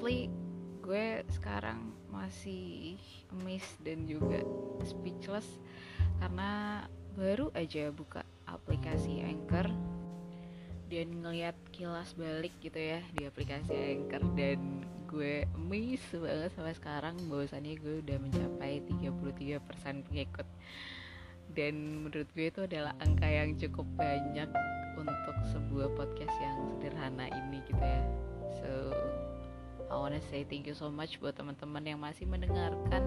gue sekarang masih amazed dan juga speechless karena baru aja buka aplikasi Anchor dan ngeliat kilas balik gitu ya di aplikasi Anchor dan gue amazed banget sampai sekarang bahwasannya gue udah mencapai 33% pengikut. Dan menurut gue itu adalah angka yang cukup banyak untuk sebuah podcast yang sederhana wanna say thank you so much buat teman-teman yang masih mendengarkan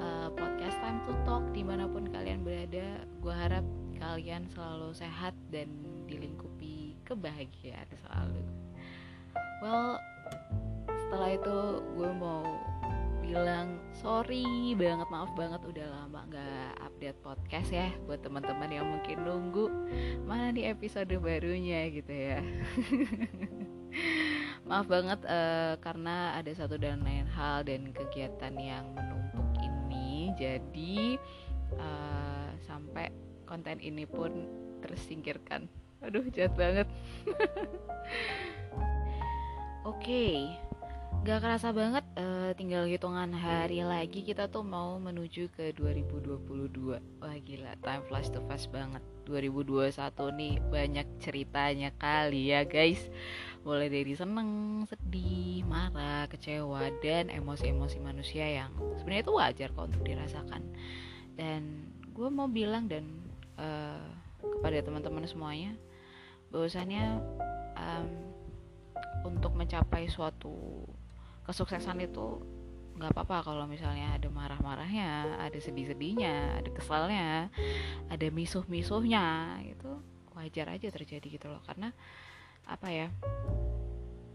uh, podcast Time to Talk di mana pun kalian berada. Gue harap kalian selalu sehat dan dilingkupi kebahagiaan selalu. Well, setelah itu gue mau bilang sorry banget maaf banget udah lama nggak update podcast ya buat teman-teman yang mungkin nunggu mana di episode barunya gitu ya maaf banget uh, karena ada satu dan lain hal dan kegiatan yang menumpuk ini. Jadi uh, sampai konten ini pun tersingkirkan. Aduh jahat banget. Oke. okay. Gak kerasa banget uh, tinggal hitungan hari lagi kita tuh mau menuju ke 2022 Wah gila time flash to fast banget. 2021 nih banyak ceritanya kali ya guys. Mulai dari seneng, sedih, marah, kecewa dan emosi-emosi manusia yang sebenarnya itu wajar kok untuk dirasakan. Dan gue mau bilang dan uh, kepada teman-teman semuanya bahwasannya um, untuk mencapai suatu kesuksesan itu nggak apa-apa kalau misalnya ada marah-marahnya, ada sedih-sedihnya, ada kesalnya, ada misuh-misuhnya, itu wajar aja terjadi gitu loh. Karena apa ya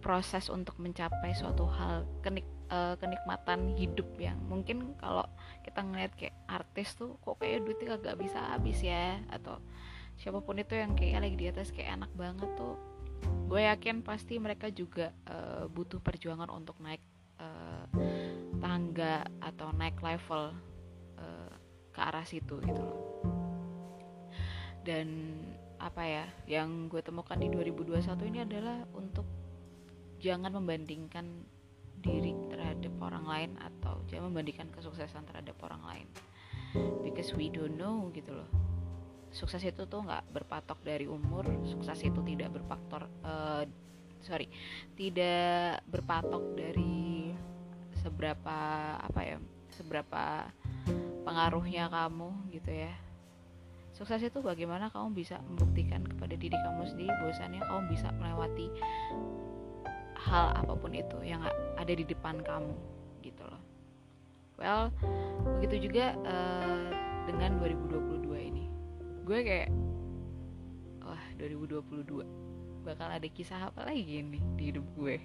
proses untuk mencapai suatu hal kenik uh, kenikmatan hidup yang mungkin kalau kita ngeliat kayak artis tuh kok kayak duitnya gak bisa habis ya? Atau siapa pun itu yang kayak lagi di atas kayak enak banget tuh gue yakin pasti mereka juga uh, butuh perjuangan untuk naik uh, tangga atau naik level uh, ke arah situ gitu loh. Dan apa ya yang gue temukan di 2021 ini adalah untuk jangan membandingkan diri terhadap orang lain atau jangan membandingkan kesuksesan terhadap orang lain. Because we don't know gitu loh sukses itu tuh nggak berpatok dari umur sukses itu tidak berfaktor uh, sorry tidak berpatok dari seberapa apa ya seberapa pengaruhnya kamu gitu ya Sukses itu bagaimana kamu bisa membuktikan kepada diri kamu sendiri bahwasannya kamu bisa melewati hal apa pun itu yang ada di depan kamu gitu loh. Well, begitu juga uh, dengan 2022 ini. Gue kayak wah 2022 bakal ada kisah apa lagi nih di hidup gue.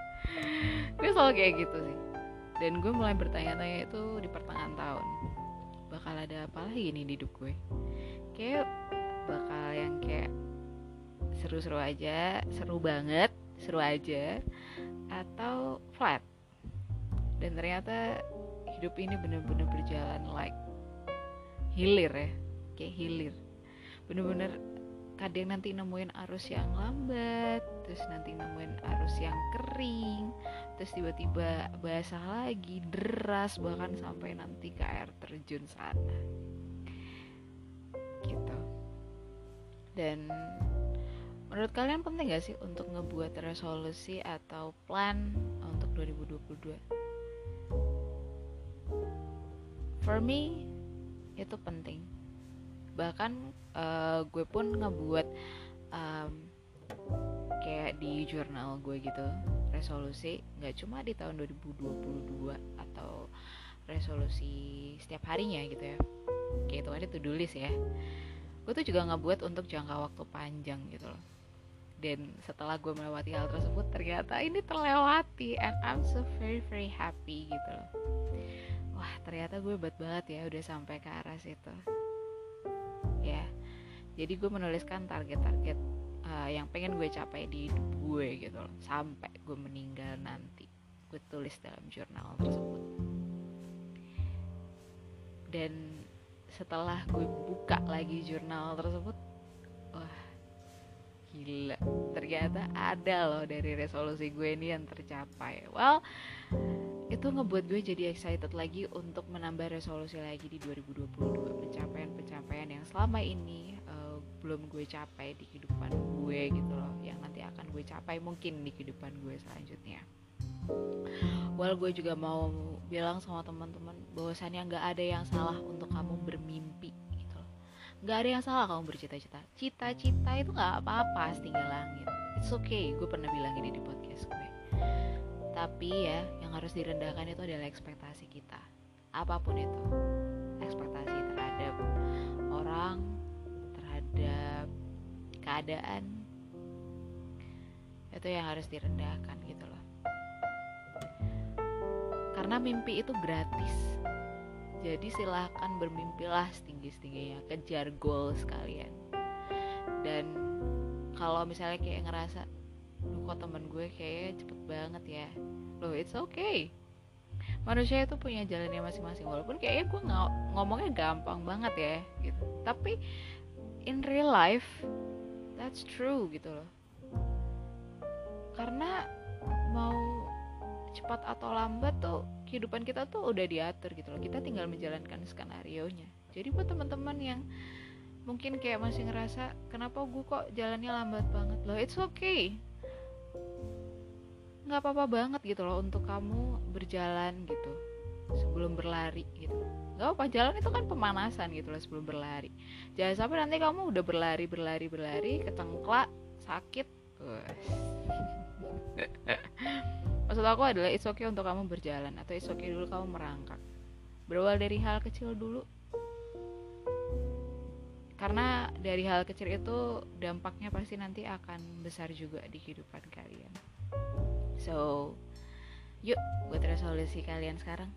gue selalu kayak gitu sih. Dan gue mulai bertanya-tanya itu di pertengahan tahun bakal ada apa lagi nih di hidup gue kayak bakal yang kayak seru-seru aja seru banget seru aja atau flat dan ternyata hidup ini bener-bener berjalan like hilir ya kayak hilir. Bener-bener kadang nanti nemuin arus yang lambat terus nanti nemuin arus yang kering terus tiba-tiba basah lagi deras bahkan sampai nanti ke air terjun sana. Gitu. Dan menurut kalian penting gak sih untuk ngebuat resolusi atau plan untuk 2022 for me itu penting bahkan uh, gue pun ngebuat um, kayak di jurnal gue gitu resolusi nggak cuma di tahun 2022 atau resolusi setiap harinya gitu ya. Kayak itu ada tuh list ya. Gue tuh juga ngebuat untuk jangka waktu panjang gitu loh. Dan setelah gue melewati hal tersebut ternyata ini terlewati and I'm so very very happy gitu loh. Wah ternyata gue hebat banget ya udah sampai ke arah situ jadi gue menuliskan target-target uh, yang pengen gue capai di hidup gue gitu loh. Sampai gue meninggal nanti gue tulis dalam jurnal tersebut. Dan setelah gue buka lagi jurnal tersebut wah gila. Ternyata ada loh dari resolusi gue ini yang tercapai. Well itu ngebuat gue jadi excited lagi untuk menambah resolusi lagi di 2022 pencapaian-pencapaian yang selama ini uh, belum gue capai di kehidupan gue gitu loh yang nanti akan gue capai mungkin di kehidupan gue selanjutnya Well gue juga mau bilang sama teman-teman bahwasannya nggak ada yang salah untuk kamu bermimpi gitu loh. Nggak ada yang salah kamu bercita-cita. Cita-cita itu nggak apa-apa setinggi langit. It's okay, gue pernah bilang ini di podcast gue. Tapi ya, yang harus direndahkan itu adalah ekspektasi kita. Apa pun itu, ekspektasi terhadap orang, terhadap keadaan, itu yang harus direndahkan gitu loh. Karena mimpi itu gratis. Jadi silahkan bermimpilah setinggi-setingginya kejar goal sekalian dan kalau misalnya kayak ngerasa kok temen gue kayak cepet banget ya. Loh it's okay. Manusia itu punya jalannya masing-masing Walaupun kayaknya gue ng ngomongnya gampang banget ya gitu. Tapi in real life That's true gitu loh. Karena mau cepat atau lambat tuh kehidupan kita tuh udah diatur gitu loh. Kita tinggal menjalankan skenario nya jadi buat teman-teman yang mungkin kayak masih ngerasa kenapa gue kok jalannya lambat banget? Loh it's okay nggak apa-apa banget gitu loh untuk kamu berjalan gitu sebelum berlari gitu. Nggak apa jalan itu kan pemanasan gitu loh sebelum berlari. Jangan sampai nanti kamu udah berlari berlari berlari ketengklak sakit maksud aku adalah it's okay untuk kamu berjalan atau it's okay dulu kamu merangkak. Berawal dari hal kecil dulu. Karena dari hal kecil itu dampaknya pasti nanti akan besar juga di kehidupan kalian so yuk buat resolusi kalian sekarang